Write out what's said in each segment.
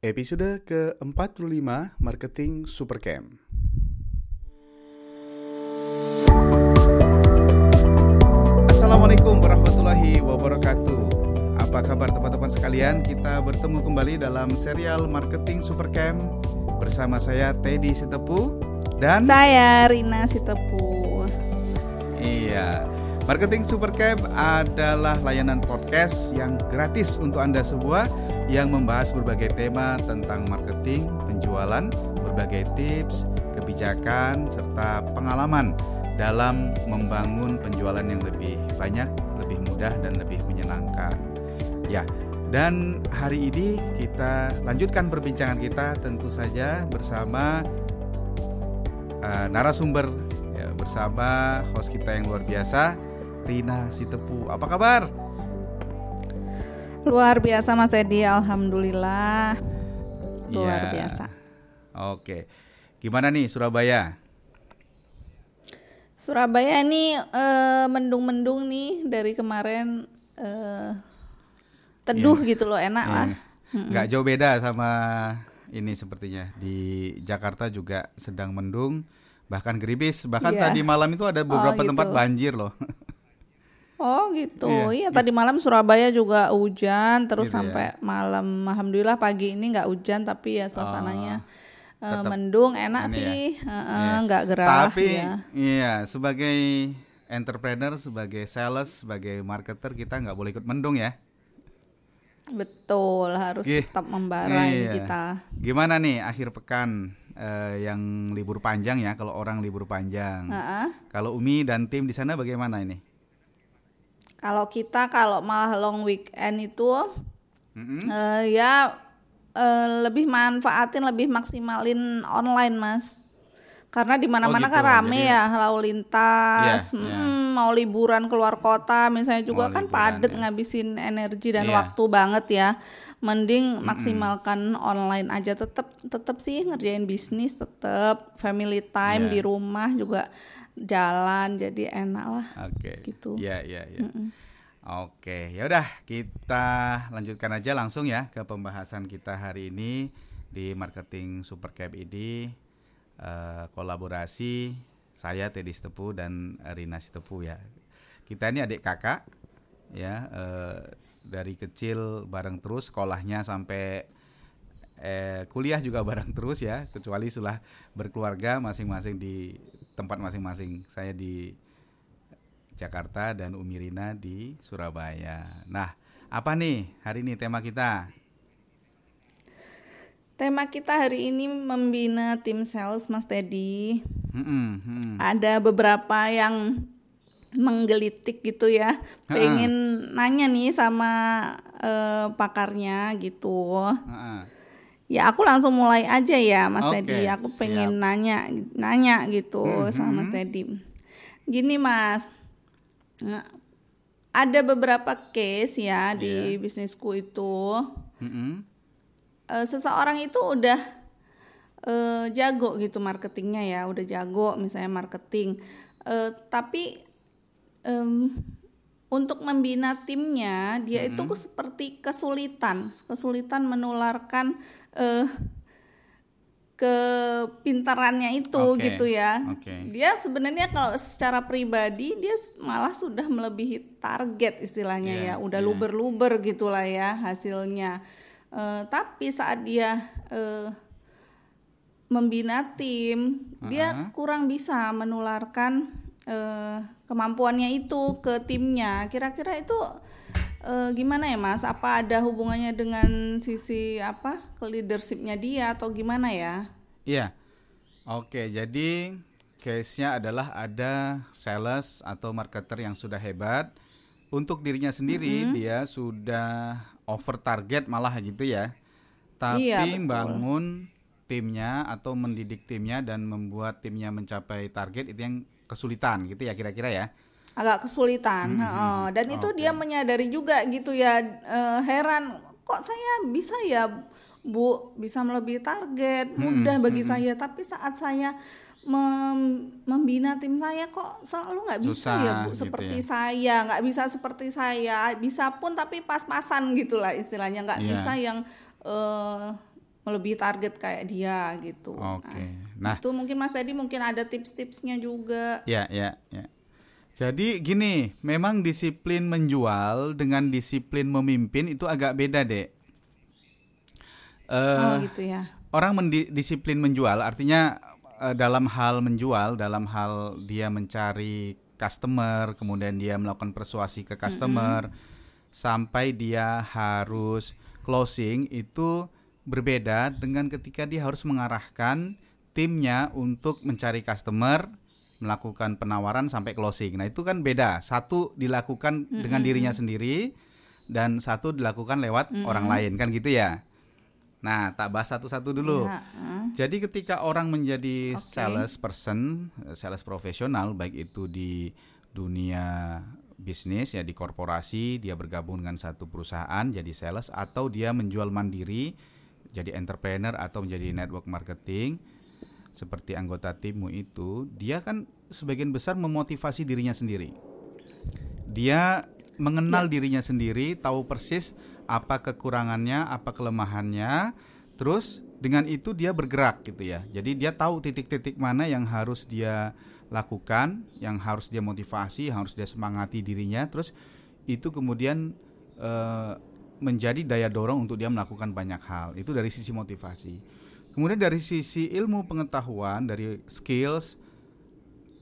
Episode ke-45 Marketing Supercamp. Assalamualaikum warahmatullahi wabarakatuh. Apa kabar teman-teman sekalian? Kita bertemu kembali dalam serial Marketing Supercamp bersama saya Teddy Sitepu dan Saya Rina Sitepu. Iya. Marketing Supercamp adalah layanan podcast yang gratis untuk Anda semua yang membahas berbagai tema tentang marketing, penjualan, berbagai tips, kebijakan, serta pengalaman dalam membangun penjualan yang lebih banyak, lebih mudah, dan lebih menyenangkan. Ya, dan hari ini kita lanjutkan perbincangan kita tentu saja bersama uh, narasumber ya, bersama host kita yang luar biasa, Rina Sitepu. Apa kabar? Luar biasa Mas Edi, alhamdulillah. Luar Ya. biasa. Oke. Gimana nih Surabaya? Surabaya ini eh, mendung-mendung nih dari kemarin eh, teduh gitu loh, enak lah. Eh, Nggak jauh beda sama ini sepertinya di Jakarta juga sedang mendung, bahkan geribis. Bahkan Iya. tadi malam itu ada beberapa gitu. tempat banjir loh. Oh gitu. Iya. Iya, tadi malam Surabaya juga hujan terus Gitu ya. sampai malam alhamdulillah pagi ini nggak hujan tapi ya suasananya eh, tetap mendung enak ya. sih. Heeh, Iya. nggak gerah Tapi ya. iya sebagai entrepreneur, sebagai sales, sebagai marketer kita nggak boleh ikut mendung ya. Betul, harus Ih, tetap membara ini iya. kita. Gimana nih akhir pekan eh, yang libur panjang ya? Kalau orang libur panjang. Heeh. Kalau Umi dan tim di sana bagaimana ini? Kalau kita kalau malah long weekend itu Mm-mm. eh, ya eh, lebih manfaatin, lebih maksimalin online, Mas. Karena di mana-mana Oh, gitu. kan rame Jadi- ya, lalu lintas, Iya, iya. mm, mau liburan keluar kota, misalnya juga Mau kan liburan, padet ya. ngabisin energi dan Iya. waktu banget ya. Mending maksimalkan online aja. Tetap tetap sih ngerjain bisnis, tetap family time Iya. di rumah juga jalan, jadi enak lah. Oke. Gitu. Iya, iya, iya. Oke, ya udah kita lanjutkan aja langsung ya ke pembahasan kita hari ini di marketing Supercap ini eh, kolaborasi saya Teddy Stepu dan Rina Stepu ya. Kita ini adik kakak ya eh, dari kecil bareng terus sekolahnya sampai eh, kuliah juga bareng terus ya kecuali setelah berkeluarga masing-masing di tempat masing-masing. Saya di Jakarta dan Umi Rina di Surabaya. Nah, apa nih hari ini tema kita? Tema kita hari ini membina tim sales Mas Teddy. Mm-mm, mm. Ada beberapa yang menggelitik gitu ya. Ha-ha. Pengen nanya nih sama eh, pakarnya gitu. Ah. Ya aku langsung mulai aja ya Mas Oke, Teddy. Aku pengen siap. nanya nanya gitu Mhm. sama Mas Teddy. Gini Mas. Ada beberapa case ya di Iya. bisnisku itu Mm-mm. eh, seseorang itu udah eh, jago gitu marketingnya ya udah jago misalnya marketing Eh, tapi em, untuk membina timnya dia itu seperti kesulitan kesulitan menularkan eh, kepintarannya itu Oke, gitu ya. oke. dia sebenarnya kalau secara pribadi dia malah sudah melebihi target istilahnya Iya, ya. Udah iya. luber-luber gitulah ya hasilnya. Eh, tapi saat dia eh, membina tim dia kurang bisa menularkan eh, kemampuannya itu ke timnya. Kira-kira itu eh, gimana ya mas apa ada hubungannya dengan sisi apa ke leadershipnya dia atau gimana ya Iya. Oke, jadi case-nya adalah ada sales atau marketer yang sudah hebat. Untuk dirinya sendiri dia sudah over target malah gitu ya. Tapi Iya, betul. bangun timnya atau mendidik timnya dan membuat timnya mencapai target itu yang kesulitan gitu ya kira-kira ya. Agak kesulitan heeh. dan itu dia menyadari juga gitu ya eh, heran kok saya bisa ya bu bisa melebihi target mudah bagi saya tapi saat saya mem- membina tim saya kok selalu nggak bisa Susah ya bu gitu seperti ya. saya nggak bisa seperti saya bisa pun tapi pas-pasan gitulah istilahnya nggak Iya. bisa yang eh, melebihi target kayak dia gitu. Oke. Nah, itu mungkin Mas Teddy mungkin ada tips-tipsnya juga. Ya, ya, ya. Jadi gini, memang disiplin menjual dengan disiplin memimpin itu agak beda, Dek. Uh, oh gitu ya. Orang mendisiplin menjual artinya uh, dalam hal menjual, dalam hal dia mencari customer, kemudian dia melakukan persuasi ke customer mm -hmm. sampai dia harus closing itu berbeda dengan ketika dia harus mengarahkan timnya untuk mencari customer, melakukan penawaran sampai closing. Nah, itu kan beda. Satu dilakukan mm -hmm. dengan dirinya sendiri dan satu dilakukan lewat mm -hmm. orang lain kan gitu ya. Nah, tak bahas satu-satu dulu. Ya, uh. Jadi ketika orang menjadi okay. sales person, sales profesional, baik itu di dunia bisnis ya di korporasi, dia bergabung dengan satu perusahaan jadi sales atau dia menjual mandiri, jadi entrepreneur atau menjadi network marketing seperti anggota timmu itu, dia kan sebagian besar memotivasi dirinya sendiri. Dia mengenal ya. dirinya sendiri, tahu persis apa kekurangannya, apa kelemahannya, terus dengan itu dia bergerak gitu ya. Jadi dia tahu titik-titik mana yang harus dia lakukan, yang harus dia motivasi, yang harus dia semangati dirinya, terus itu kemudian e, menjadi daya dorong untuk dia melakukan banyak hal. Itu dari sisi motivasi. Kemudian dari sisi ilmu pengetahuan, dari skills,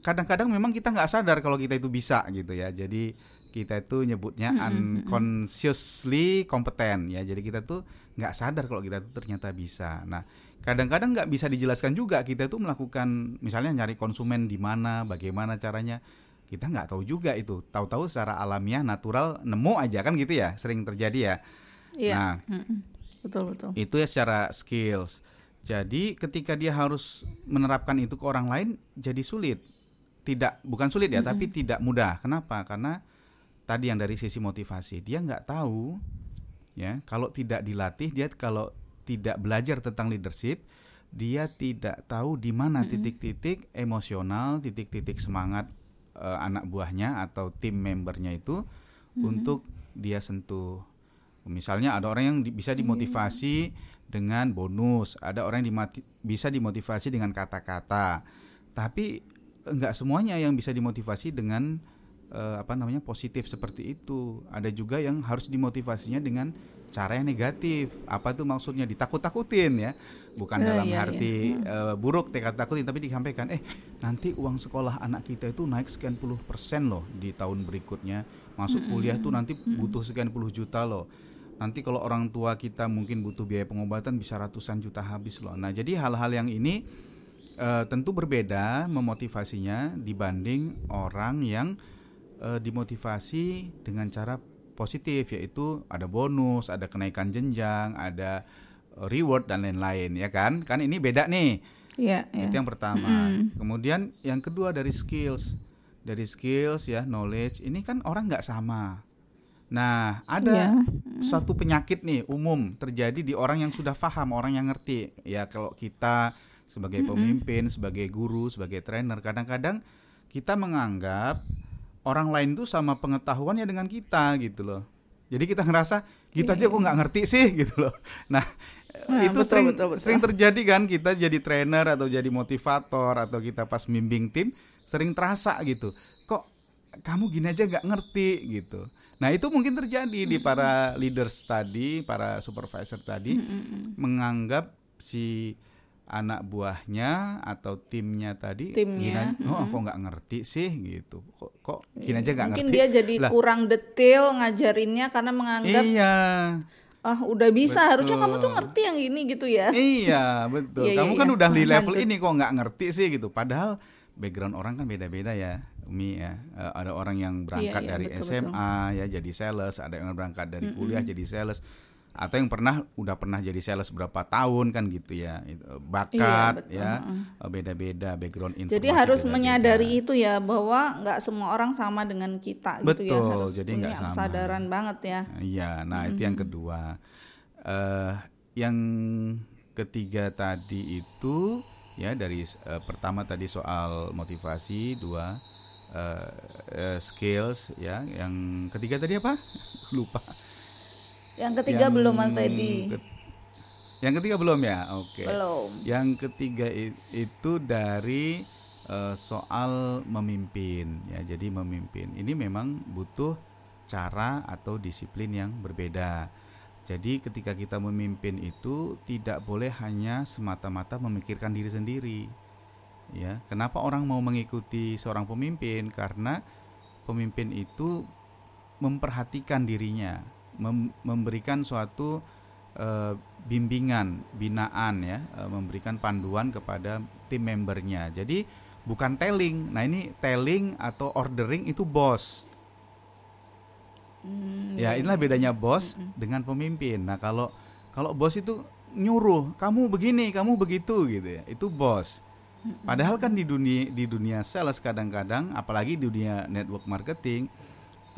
kadang-kadang memang kita nggak sadar kalau kita itu bisa gitu ya. Jadi kita itu nyebutnya unconsciously kompeten ya. Jadi kita tuh nggak sadar kalau kita tuh ternyata bisa. Nah kadang-kadang nggak bisa dijelaskan juga kita tuh melakukan misalnya nyari konsumen di mana bagaimana caranya. Kita nggak tahu juga itu. Tahu-tahu secara alamiah natural nemu aja kan gitu ya. Sering terjadi ya. Iya. nah betul betul. itu ya secara skills jadi ketika dia harus menerapkan itu ke orang lain jadi sulit. Tidak bukan sulit ya mm -hmm. tapi tidak mudah. Kenapa? Karena tadi yang dari sisi motivasi dia nggak tahu ya kalau tidak dilatih dia kalau tidak belajar tentang leadership dia tidak tahu di mana titik-titik emosional titik-titik semangat uh, anak buahnya atau tim membernya itu mm-hmm. untuk dia sentuh misalnya ada orang yang di, bisa dimotivasi mm-hmm. dengan bonus ada orang yang dimati, bisa dimotivasi dengan kata-kata tapi enggak semuanya yang bisa dimotivasi dengan uh, apa namanya positif seperti itu. Ada juga yang harus dimotivasinya dengan cara yang negatif. Apa tuh maksudnya ditakut-takutin ya, bukan uh, dalam iya, arti iya. Uh, buruk tekad takutin, tapi disampaikan, eh nanti uang sekolah anak kita itu naik sekian puluh persen loh di tahun berikutnya. Masuk mm-hmm. kuliah tuh nanti butuh sekian puluh juta loh. Nanti kalau orang tua kita mungkin butuh biaya pengobatan bisa ratusan juta habis loh. Nah jadi hal-hal yang ini uh, tentu berbeda memotivasinya dibanding orang yang e, dimotivasi dengan cara positif yaitu ada bonus, ada kenaikan jenjang, ada eh, reward dan lain-lain ya kan? Kan ini beda nih. Iya, Itu ya. yang pertama. Mm. Kemudian yang kedua dari skills. Dari skills ya, knowledge ini kan orang nggak sama. Nah, ada yeah. Suatu penyakit nih umum terjadi di orang yang sudah paham, orang yang ngerti. Ya kalau kita sebagai pemimpin, mm -hmm. sebagai guru, sebagai trainer, kadang-kadang kita menganggap orang lain tuh sama pengetahuannya dengan kita gitu loh. Jadi kita ngerasa kita aja kok nggak ngerti sih gitu loh. Nah, nah itu betul, sering betul, betul. sering terjadi kan kita jadi trainer atau jadi motivator atau kita pas bimbing tim sering terasa gitu. Kok kamu gini aja nggak ngerti gitu. Nah itu mungkin terjadi di para leaders tadi, para supervisor tadi menganggap si anak buahnya atau timnya tadi timnya gina, oh kok nggak ngerti sih? Gitu. Kok kok gini aja nggak ngerti? mungkin dia jadi lah, kurang detail ngajarinnya karena menganggap iya. Ah udah bisa betul. harusnya kamu tuh ngerti yang ini gitu ya. Iya betul. Iya, kamu iya, kan iya. udah di level ini kok nggak ngerti sih gitu. Padahal background orang kan beda-beda ya Umi ya. Uh, ada orang yang berangkat iya, iya, dari betul, SMA betul. ya jadi sales. Ada yang berangkat dari kuliah mm -hmm. jadi sales. Atau yang pernah udah pernah jadi sales berapa tahun kan gitu ya. Bakat iya, ya. beda-beda background informasi jadi harus beda -beda. menyadari itu ya bahwa nggak semua orang sama dengan kita betul gitu ya. Harus jadi nggak sama. kesadaran banget ya. Iya nah mm-hmm. itu yang kedua. Uh, yang ketiga tadi itu ya dari uh, pertama tadi soal motivasi dua uh, uh, skills ya yang ketiga tadi apa lupa yang ketiga yang belum Mas Teddy. Yang ketiga belum ya? Oke. Belum. Yang ketiga itu dari uh, soal memimpin ya. Jadi memimpin ini memang butuh cara atau disiplin yang berbeda. Jadi ketika kita memimpin itu tidak boleh hanya semata-mata memikirkan diri sendiri. Ya, kenapa orang mau mengikuti seorang pemimpin? Karena pemimpin itu memperhatikan dirinya, mem memberikan suatu uh, bimbingan, binaan ya, uh, memberikan panduan kepada tim membernya. Jadi bukan telling. Nah, ini telling atau ordering itu bos. Hmm, ya, iya, inilah iya. bedanya bos hmm. dengan pemimpin. Nah, kalau kalau bos itu nyuruh, kamu begini, kamu begitu gitu ya. Itu bos. Padahal kan di dunia di dunia sales kadang-kadang, apalagi di dunia network marketing,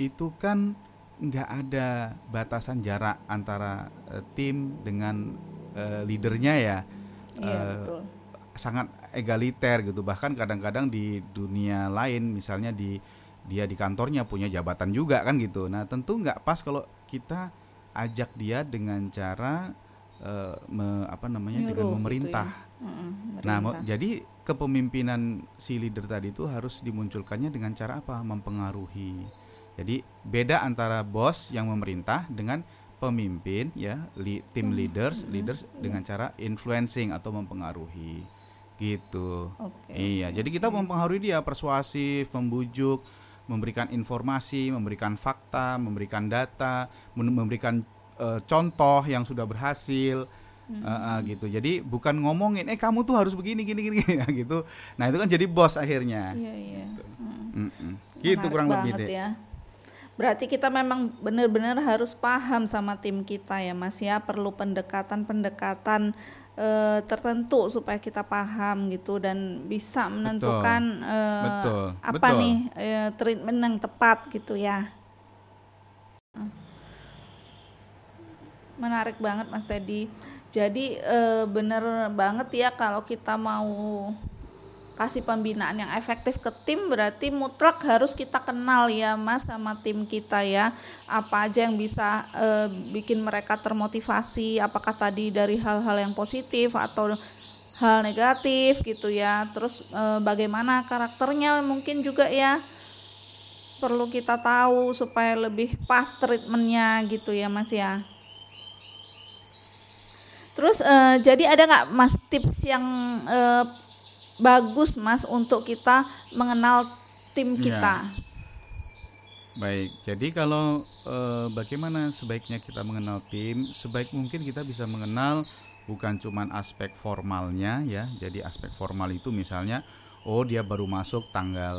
itu kan nggak ada batasan jarak antara uh, tim dengan uh, leadernya ya. Iya, uh, betul. Sangat egaliter gitu. Bahkan kadang-kadang di dunia lain, misalnya di dia di kantornya punya jabatan juga kan gitu. Nah tentu nggak pas kalau kita ajak dia dengan cara uh, me, apa namanya Nyuruh, dengan memerintah. Gitu ya. Nah, jadi kepemimpinan si leader tadi itu harus dimunculkannya dengan cara apa? Mempengaruhi. Jadi beda antara bos yang memerintah dengan pemimpin ya, li, tim leaders, hmm. leaders hmm. dengan cara influencing atau mempengaruhi. Gitu. Okay. Iya, jadi kita mempengaruhi dia persuasif, membujuk, memberikan informasi, memberikan fakta, memberikan data, memberikan uh, contoh yang sudah berhasil hmm. uh, uh, gitu jadi bukan ngomongin eh kamu tuh harus begini gini gini gitu nah itu kan jadi bos akhirnya iya iya gitu, hmm. Hmm. gitu kurang lebih deh ya. berarti kita memang benar-benar harus paham sama tim kita ya mas ya perlu pendekatan-pendekatan uh, tertentu supaya kita paham gitu dan bisa menentukan betul. Uh, betul. apa betul. nih uh, treatment yang tepat gitu ya menarik banget mas Teddy jadi e, bener banget ya kalau kita mau kasih pembinaan yang efektif ke tim berarti mutlak harus kita kenal ya Mas sama tim kita ya. Apa aja yang bisa e, bikin mereka termotivasi, apakah tadi dari hal-hal yang positif atau hal negatif gitu ya. Terus e, bagaimana karakternya mungkin juga ya perlu kita tahu supaya lebih pas treatmentnya gitu ya Mas ya. Terus uh, jadi ada nggak mas tips yang uh, bagus mas untuk kita mengenal tim iya. kita? Ya. Baik, jadi kalau uh, bagaimana sebaiknya kita mengenal tim, sebaik mungkin kita bisa mengenal bukan cuma aspek formalnya ya. Jadi aspek formal itu misalnya oh dia baru masuk tanggal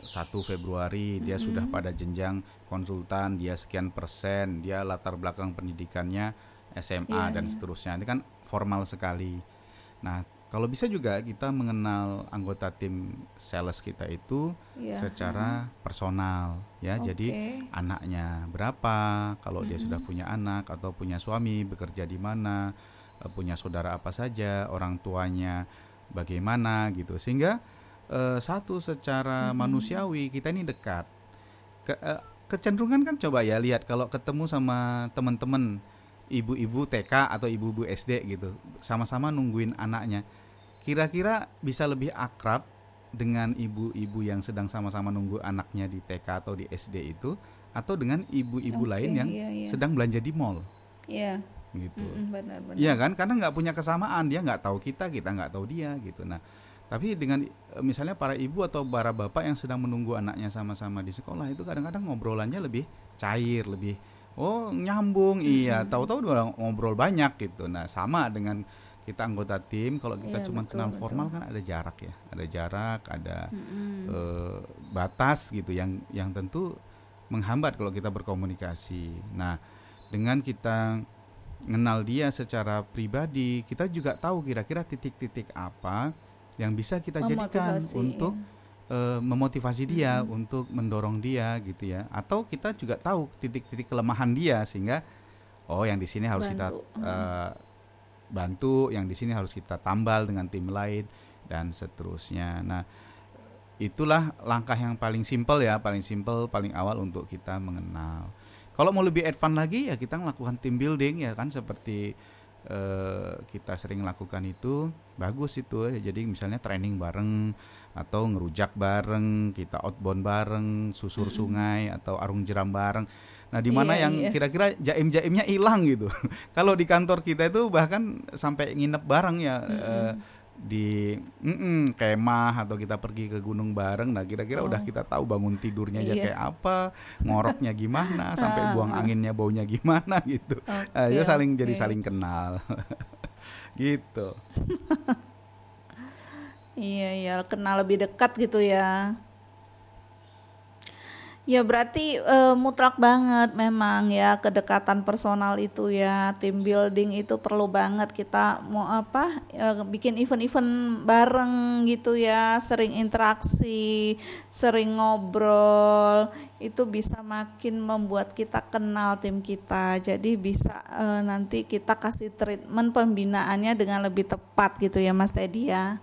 1 Februari, dia mm -hmm. sudah pada jenjang konsultan, dia sekian persen, dia latar belakang pendidikannya SMA yeah, dan yeah. seterusnya. Ini kan formal sekali. Nah, kalau bisa juga kita mengenal anggota tim sales kita itu yeah. secara hmm. personal ya. Okay. Jadi anaknya berapa, kalau hmm. dia sudah punya anak atau punya suami, bekerja di mana, eh, punya saudara apa saja, orang tuanya bagaimana gitu. Sehingga uh, satu secara hmm. manusiawi kita ini dekat. Ke, uh, kecenderungan kan coba ya lihat kalau ketemu sama teman-teman ibu-ibu TK atau ibu-ibu SD gitu sama-sama nungguin anaknya. Kira-kira bisa lebih akrab dengan ibu-ibu yang sedang sama-sama nunggu anaknya di TK atau di SD itu atau dengan ibu-ibu okay, lain yang iya, iya. sedang belanja di mall? Iya. Gitu. Mm benar, benar. iya kan? Karena nggak punya kesamaan dia nggak tahu kita kita nggak tahu dia gitu. Nah tapi dengan e, misalnya para ibu atau para bapak yang sedang menunggu anaknya sama-sama di sekolah itu kadang-kadang ngobrolannya lebih cair lebih oh nyambung. Iya tahu-tahu udah ngobrol banyak gitu. Nah sama dengan kita anggota tim kalau kita iya, cuma betul, kenal betul. formal kan ada jarak ya. Ada jarak ada mm-hmm. uh, batas gitu yang yang tentu menghambat kalau kita berkomunikasi. Nah dengan kita mengenal dia secara pribadi kita juga tahu kira-kira titik-titik apa yang bisa kita jadikan untuk iya uh, memotivasi dia hmm. untuk mendorong dia gitu ya atau kita juga tahu titik-titik kelemahan dia sehingga oh yang di sini harus bantu. kita uh, bantu yang di sini harus kita tambal dengan tim lain dan seterusnya nah itulah langkah yang paling simpel ya paling simpel paling awal untuk kita mengenal kalau mau lebih advance lagi ya kita melakukan team building ya kan seperti uh, kita sering lakukan itu bagus itu ya. Jadi misalnya training bareng atau ngerujak bareng, kita outbound bareng, susur hmm. sungai atau arung jeram bareng. Nah, di mana iya, yang iya. kira-kira jaim-jaimnya hilang gitu. Kalau di kantor kita itu bahkan sampai nginep bareng ya hmm. uh, di mm -mm, kemah atau kita pergi ke gunung bareng nah kira-kira oh. udah kita tahu bangun tidurnya aja iya. kayak apa ngoroknya gimana sampai buang anginnya baunya gimana gitu okay, uh, ya saling okay. jadi saling kenal gitu iya iya kenal lebih dekat gitu ya Ya berarti uh, mutlak banget memang ya kedekatan personal itu ya tim building itu perlu banget kita mau apa uh, bikin event-event bareng gitu ya sering interaksi sering ngobrol itu bisa makin membuat kita kenal tim kita. Jadi bisa uh, nanti kita kasih treatment pembinaannya dengan lebih tepat gitu ya Mas Teddy ya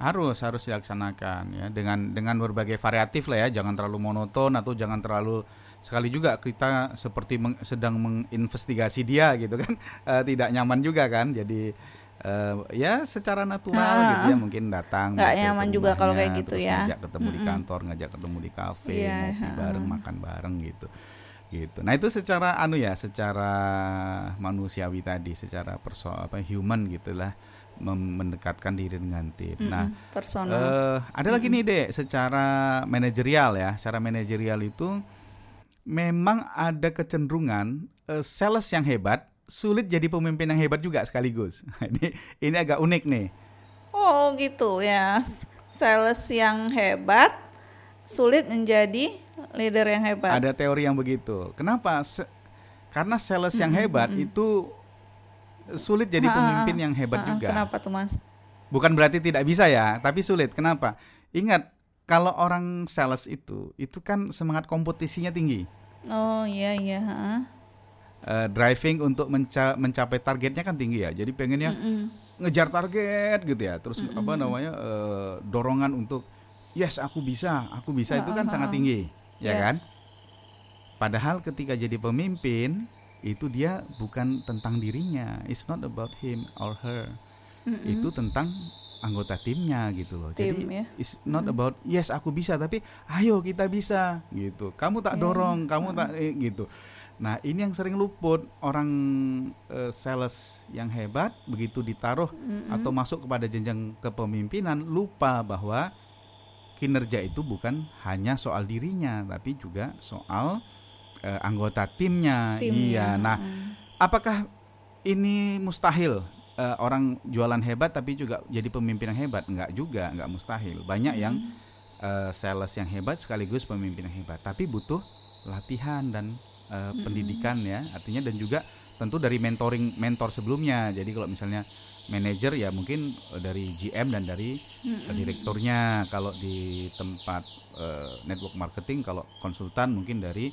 harus harus dilaksanakan ya. Dengan dengan berbagai variatif lah ya. Jangan terlalu monoton atau jangan terlalu sekali juga kita seperti meng, sedang menginvestigasi dia gitu kan. Uh, tidak nyaman juga kan. Jadi uh, ya secara natural nah, gitu ya. Mungkin datang nggak nyaman juga kalau kayak gitu terus ya. ngajak ketemu mm -mm. di kantor ngajak ketemu di kafe yeah, ngopi uh. bareng makan bareng gitu. Gitu. Nah itu secara anu ya secara manusiawi tadi secara perso apa human gitulah mendekatkan diri dengan tim. Mm -hmm. Nah, personal. Uh, ada lagi mm -hmm. nih dek, secara manajerial ya, secara manajerial itu memang ada kecenderungan uh, sales yang hebat sulit jadi pemimpin yang hebat juga sekaligus. ini ini agak unik nih. Oh gitu ya, sales yang hebat sulit menjadi leader yang hebat. Ada teori yang begitu. Kenapa? Se karena sales yang hebat mm -hmm. itu sulit jadi ha, pemimpin yang hebat ha, juga. Kenapa tuh Mas? Bukan berarti tidak bisa ya, tapi sulit. Kenapa? Ingat kalau orang sales itu, itu kan semangat kompetisinya tinggi. Oh iya iya. Uh, driving untuk menca mencapai targetnya kan tinggi ya. Jadi pengennya mm -mm. ngejar target gitu ya. Terus mm -mm. apa namanya uh, dorongan untuk yes aku bisa, aku bisa uh, itu kan sangat tinggi, ya yeah. kan? Padahal ketika jadi pemimpin itu dia bukan tentang dirinya it's not about him or her mm -hmm. itu tentang anggota timnya gitu loh Tim, jadi ya? it's not mm. about yes aku bisa tapi ayo kita bisa gitu kamu tak yeah. dorong kamu mm. tak eh, gitu nah ini yang sering luput orang uh, sales yang hebat begitu ditaruh mm -hmm. atau masuk kepada jenjang kepemimpinan lupa bahwa kinerja itu bukan hanya soal dirinya tapi juga soal uh, anggota timnya. timnya. Iya. Nah, hmm. apakah ini mustahil uh, orang jualan hebat tapi juga jadi pemimpin yang hebat? Enggak juga, enggak mustahil. Banyak hmm. yang uh, sales yang hebat sekaligus pemimpin yang hebat, tapi butuh latihan dan uh, hmm. pendidikan ya. Artinya dan juga tentu dari mentoring mentor sebelumnya. Jadi kalau misalnya manajer ya mungkin dari GM dan dari mm-hmm. direkturnya kalau di tempat uh, network marketing kalau konsultan mungkin dari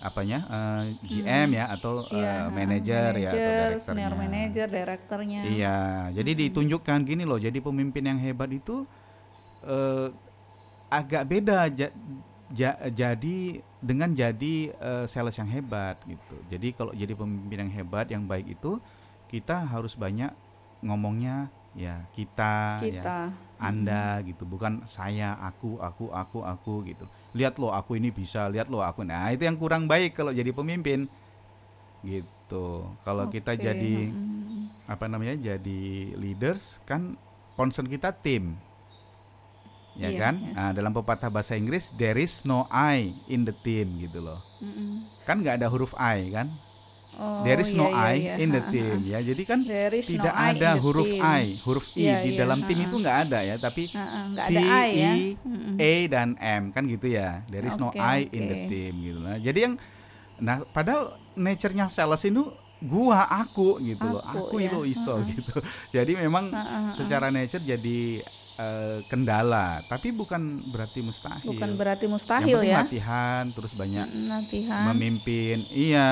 apanya uh, eh, GM hmm. ya atau yeah, uh, manager ya atau direkturnya. manager, direkturnya. Iya, jadi hmm. ditunjukkan gini loh, jadi pemimpin yang hebat itu uh, agak beda ja, ja, jadi dengan jadi uh, sales yang hebat gitu. Jadi kalau jadi pemimpin yang hebat yang baik itu kita harus banyak ngomongnya ya kita, ya, kita. ya Anda hmm. gitu, bukan saya, aku, aku, aku, aku gitu lihat loh aku ini bisa lihat loh aku nah itu yang kurang baik kalau jadi pemimpin gitu kalau okay. kita jadi apa namanya jadi leaders kan concern kita tim ya iya, kan iya. Nah, dalam pepatah bahasa Inggris there is no I in the team gitu loh mm -mm. kan nggak ada huruf I kan Oh, There is no iya, I iya. in the team ya. Jadi kan tidak no ada huruf team. I, huruf I iya, di iya, dalam tim itu nggak ada ya, tapi T, ya. I, A dan M kan gitu ya. There is okay, no I okay. in the team gitu lah. Jadi yang nah padahal nature-nya sales itu gua aku gitu aku, loh. Aku ya. itu iso gitu. Jadi memang secara nature jadi uh, kendala, tapi bukan berarti mustahil. Bukan berarti mustahil ya. Latihan, terus banyak latihan. memimpin. Iya,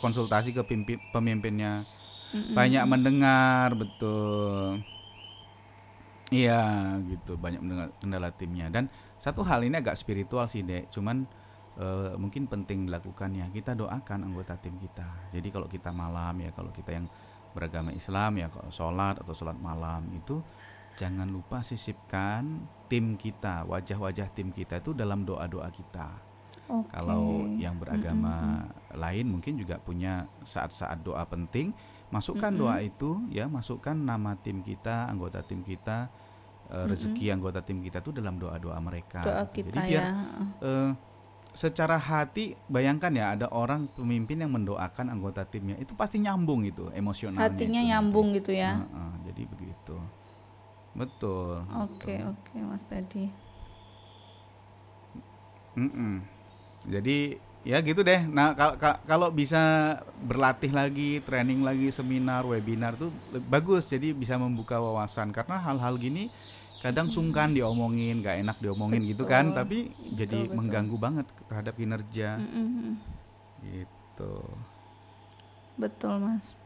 konsultasi ke pimpin, pemimpinnya. Mm-mm. Banyak mendengar, betul. Iya, gitu. Banyak mendengar kendala timnya. Dan satu hal ini agak spiritual sih, Dek. Cuman uh, mungkin penting dilakukan ya. Kita doakan anggota tim kita. Jadi kalau kita malam ya, kalau kita yang beragama Islam ya kalau sholat atau sholat malam itu jangan lupa sisipkan tim kita wajah-wajah tim kita itu dalam doa-doa kita okay. kalau yang beragama mm-hmm. lain mungkin juga punya saat-saat doa penting masukkan mm-hmm. doa itu ya masukkan nama tim kita anggota tim kita uh, rezeki mm-hmm. anggota tim kita itu dalam doa-doa mereka doa kita jadi biar ya. uh, secara hati bayangkan ya ada orang pemimpin yang mendoakan anggota timnya itu pasti nyambung itu emosionalnya hatinya itu nyambung nanti. gitu ya uh, uh, jadi begitu betul. Oke okay, oke okay, mas Teddy mm -mm. jadi ya gitu deh. Nah kalau bisa berlatih lagi training lagi seminar webinar tuh bagus. Jadi bisa membuka wawasan. Karena hal-hal gini kadang sungkan diomongin gak enak diomongin betul. gitu kan. Tapi betul, jadi betul. mengganggu banget terhadap kinerja. Mm -hmm. gitu. Betul mas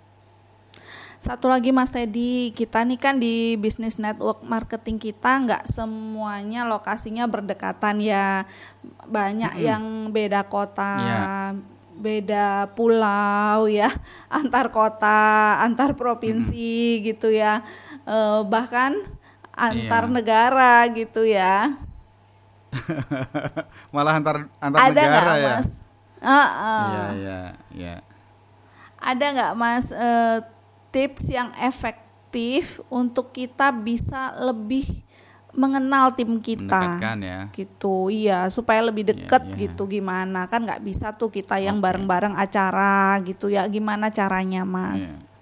satu lagi Mas Teddy, kita nih kan di bisnis network marketing kita nggak semuanya lokasinya berdekatan ya, banyak mm -hmm. yang beda kota, yeah. beda pulau ya, antar kota, antar provinsi mm -hmm. gitu ya, uh, bahkan antar iya. negara gitu ya. Malah antar antar Ada negara gak, ya. Mas? Uh, uh. Iya iya iya. Ada nggak Mas uh, tips yang efektif untuk kita bisa lebih mengenal tim kita ya. gitu iya supaya lebih iya, deket yeah, yeah. gitu gimana kan nggak bisa tuh kita yang bareng-bareng acara gitu ya gimana caranya mas yeah.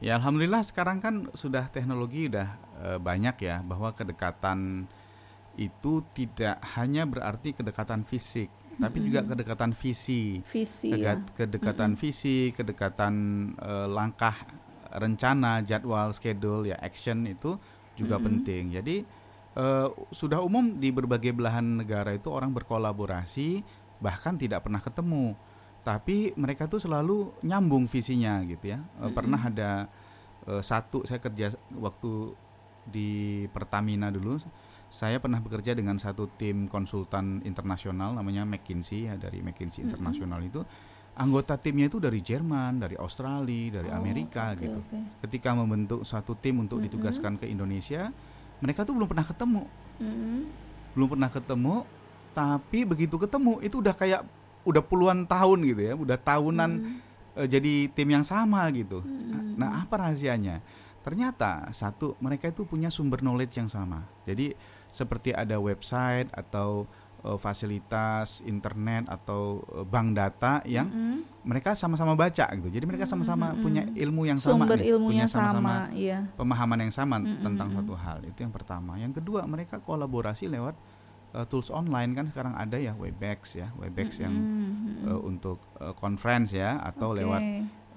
Ya alhamdulillah sekarang kan sudah teknologi udah e, banyak ya bahwa kedekatan itu tidak hanya berarti kedekatan fisik, tapi juga kedekatan visi. Visi. ya. Kedekatan mm-hmm. visi, kedekatan e, langkah rencana, jadwal, schedule ya action itu juga mm-hmm. penting. Jadi e, sudah umum di berbagai belahan negara itu orang berkolaborasi bahkan tidak pernah ketemu tapi mereka tuh selalu nyambung visinya gitu ya. Pernah ada uh, satu saya kerja waktu di Pertamina dulu, saya pernah bekerja dengan satu tim konsultan internasional namanya McKinsey ya dari McKinsey. Internasional itu anggota timnya itu dari Jerman, dari Australia, dari oh, Amerika okay, gitu. Okay. Ketika membentuk satu tim untuk mm-hmm. ditugaskan ke Indonesia, mereka tuh belum pernah ketemu. Mm-hmm. Belum pernah ketemu, tapi begitu ketemu itu udah kayak udah puluhan tahun gitu ya, udah tahunan hmm. uh, jadi tim yang sama gitu. Hmm. Nah, apa rahasianya? Ternyata satu mereka itu punya sumber knowledge yang sama. Jadi seperti ada website atau uh, fasilitas internet atau uh, bank data yang mm-hmm. mereka sama-sama baca gitu. Jadi mereka sama-sama mm-hmm. punya ilmu yang sama Sumber nih, punya sama-sama iya. pemahaman yang sama mm-hmm. tentang satu hal. Itu yang pertama. Yang kedua, mereka kolaborasi lewat uh, tools online kan sekarang ada ya Webex ya Webex mm -hmm. yang uh, untuk uh, conference ya atau okay. lewat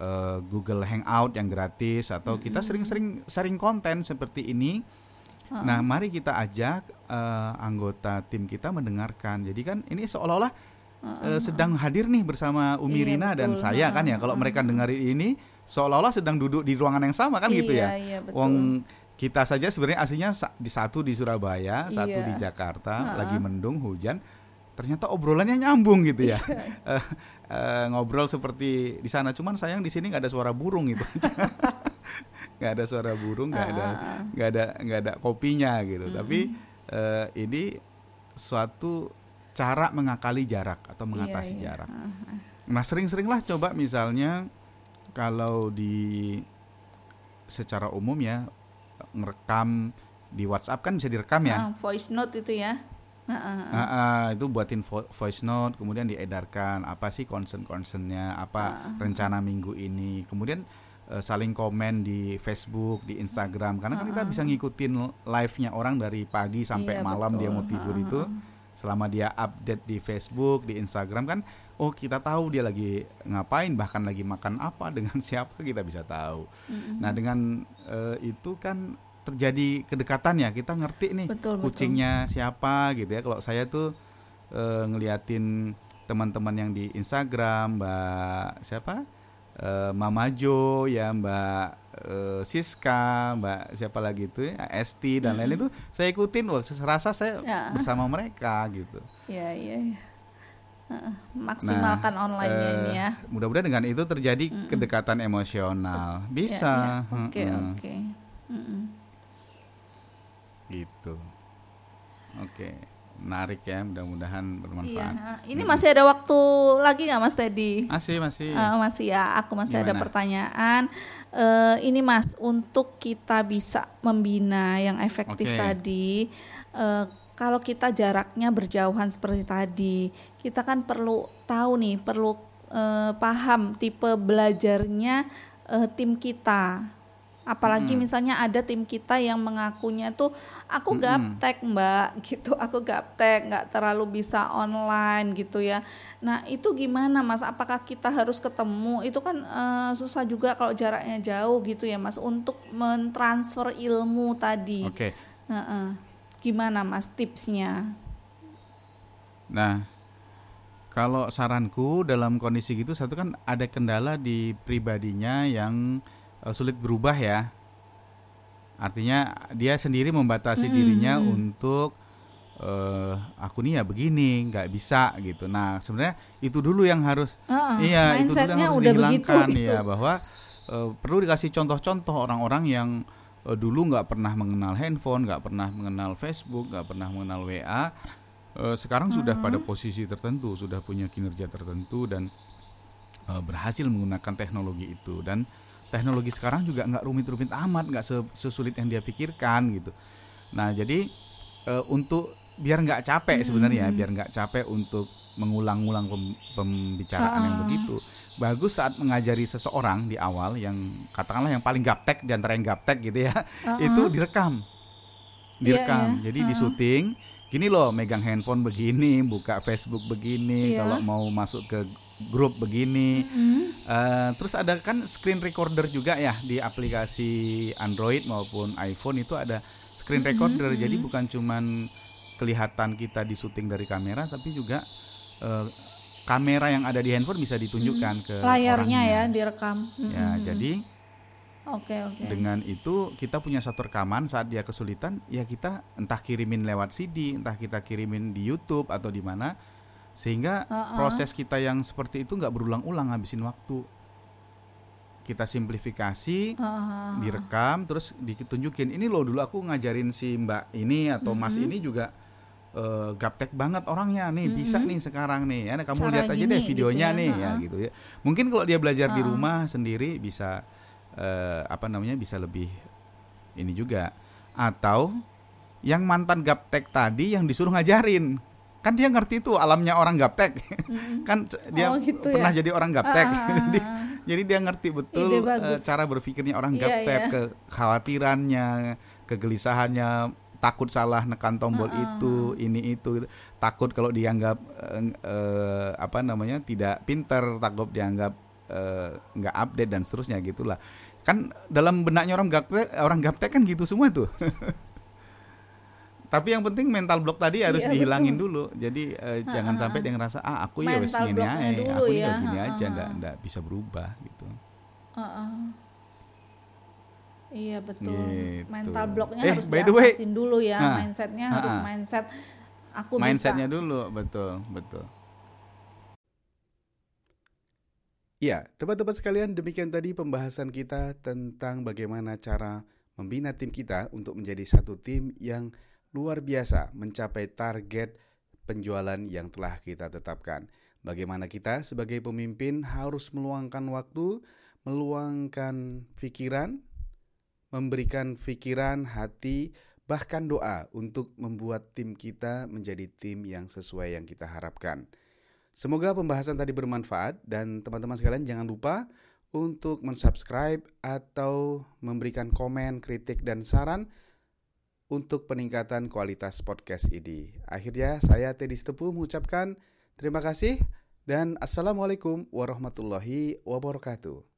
uh, Google Hangout yang gratis atau mm -hmm. kita sering-sering sharing konten seperti ini. Nah, mari kita ajak uh, anggota tim kita mendengarkan. Jadi kan ini seolah-olah uh uh, sedang hadir nih bersama Umi iya, Rina dan saya kan ya. Kalau mereka dengerin ini seolah-olah sedang duduk di ruangan yang sama kan gitu iya, ya. Iya, betul. Wong kita saja sebenarnya aslinya di satu di Surabaya, iya. satu di Jakarta, uh -huh. lagi mendung, hujan. Ternyata obrolannya nyambung gitu ya. Uh, uh, ngobrol seperti di sana, cuman sayang di sini nggak ada suara burung gitu. nggak ada suara burung, nggak ada nggak ada nggak ada kopinya gitu. -huh. Tapi uh, ini suatu cara mengakali jarak atau mengatasi iya, iya. jarak. Uh -huh. Nah sering-seringlah coba misalnya kalau di secara umum ya ngerekam di WhatsApp kan bisa direkam ya. Uh, voice note itu ya. Uh, uh, uh. Nah, uh, itu buatin vo voice note, kemudian diedarkan apa sih concern-concernnya, apa uh, uh. rencana minggu ini, kemudian uh, saling komen di Facebook, di Instagram, karena kan kita bisa ngikutin live-nya orang dari pagi sampai iya, malam betul. dia mau tidur uh, uh. itu, selama dia update di Facebook, di Instagram kan, oh kita tahu dia lagi ngapain, bahkan lagi makan apa dengan siapa kita bisa tahu. Mm -hmm. Nah dengan uh, itu kan terjadi kedekatan ya kita ngerti nih betul, kucingnya betul. siapa gitu ya kalau saya tuh uh, ngeliatin teman-teman yang di Instagram mbak siapa uh, Mama Jo ya mbak uh, Siska mbak siapa lagi itu ya Esti dan lain-lain -hmm. itu saya ikutin wah serasa saya ya. bersama mereka gitu ya ya, ya. maksimalkan nah, online uh, ini ya. Mudah-mudahan dengan itu terjadi mm -mm. kedekatan emosional. Bisa. Oke, oke. Gitu. Oke. Okay menarik ya mudah-mudahan bermanfaat. Iya. Ini hmm. masih ada waktu lagi nggak Mas Teddy? Masih masih. Uh, masih ya. Aku masih Gimana? ada pertanyaan. Uh, ini Mas untuk kita bisa membina yang efektif okay. tadi. Uh, kalau kita jaraknya berjauhan seperti tadi, kita kan perlu tahu nih, perlu uh, paham tipe belajarnya uh, tim kita apalagi hmm. misalnya ada tim kita yang mengakunya tuh aku hmm. gaptek mbak gitu aku gaptek nggak terlalu bisa online gitu ya nah itu gimana mas apakah kita harus ketemu itu kan uh, susah juga kalau jaraknya jauh gitu ya mas untuk mentransfer ilmu tadi oke okay. uh -uh. gimana mas tipsnya nah kalau saranku dalam kondisi gitu satu kan ada kendala di pribadinya yang uh, sulit berubah ya. Artinya dia sendiri membatasi hmm. dirinya hmm. untuk uh, aku nih ya begini, nggak bisa gitu. Nah sebenarnya itu dulu yang harus, uh, iya itu dulu yang harus dihilangkan begitu, ya bahwa uh, perlu dikasih contoh-contoh orang-orang yang uh, dulu nggak pernah mengenal handphone, nggak pernah mengenal Facebook, nggak pernah mengenal WA. Uh, sekarang uh -huh. sudah pada posisi tertentu, sudah punya kinerja tertentu dan uh, berhasil menggunakan teknologi itu dan teknologi sekarang juga nggak rumit-rumit amat, nggak sesulit yang dia pikirkan gitu. Nah jadi e, untuk biar nggak capek hmm. sebenarnya, biar nggak capek untuk mengulang-ulang pembicaraan uh. yang begitu, bagus saat mengajari seseorang di awal yang katakanlah yang paling gaptek di antara yang gaptek gitu ya, uh -uh. itu direkam, direkam. Yeah, yeah. Jadi uh. di syuting gini loh megang handphone begini buka Facebook begini yeah. kalau mau masuk ke grup begini mm-hmm. uh, terus ada kan screen recorder juga ya di aplikasi Android maupun iPhone itu ada screen recorder mm-hmm. jadi bukan cuman kelihatan kita di syuting dari kamera tapi juga uh, kamera yang ada di handphone bisa ditunjukkan mm-hmm. ke layarnya orangnya. ya direkam mm-hmm. ya jadi Oke okay, oke. Okay. Dengan itu kita punya satu rekaman saat dia kesulitan, ya kita entah kirimin lewat CD, entah kita kirimin di YouTube atau di mana, sehingga uh -uh. proses kita yang seperti itu nggak berulang-ulang habisin waktu. Kita simplifikasi, uh -huh. direkam, terus ditunjukin. Ini loh dulu aku ngajarin si Mbak ini atau mm -hmm. Mas ini juga uh, gaptek banget orangnya nih, mm -hmm. bisa nih sekarang nih. Ya, kamu Cara lihat aja deh videonya gitu ya. nih uh -huh. ya gitu ya. Mungkin kalau dia belajar uh -huh. di rumah sendiri bisa uh, apa namanya bisa lebih ini juga atau yang mantan gaptek tadi yang disuruh ngajarin kan dia ngerti tuh alamnya orang gaptek hmm. kan dia oh, gitu pernah ya? jadi orang gaptek ah, ah, ah jadi, ah. jadi dia ngerti betul uh, cara berpikirnya orang iya, gaptek yeah, yeah. kekhawatirannya kegelisahannya takut salah nekan tombol uh, itu ini itu takut kalau dianggap uh, uh, apa namanya tidak pinter takut dianggap nggak uh, update dan seterusnya gitulah. Kan dalam benaknya orang gaptek orang gaptek kan gitu semua tuh. Tapi yang penting mental block tadi harus iya, dihilangin betul. dulu. Jadi uh, ha, jangan ha, sampai dia ngerasa ah aku ya wes gini aja aku ya, ya. gini ha, aja ndak ndak bisa berubah gitu. Uh, uh. iya betul. Gitu. mental blocknya eh, harus by the way, dulu ya. Nah, mindsetnya ha, harus mindset aku mindsetnya bisa. dulu betul betul Ya, teman-teman sekalian, demikian tadi pembahasan kita tentang bagaimana cara membina tim kita untuk menjadi satu tim yang luar biasa mencapai target penjualan yang telah kita tetapkan. Bagaimana kita sebagai pemimpin harus meluangkan waktu, meluangkan pikiran, memberikan pikiran, hati, bahkan doa untuk membuat tim kita menjadi tim yang sesuai yang kita harapkan. Semoga pembahasan tadi bermanfaat dan teman-teman sekalian jangan lupa untuk mensubscribe atau memberikan komen, kritik, dan saran untuk peningkatan kualitas podcast ini. Akhirnya saya Teddy Stepu mengucapkan terima kasih dan Assalamualaikum warahmatullahi wabarakatuh.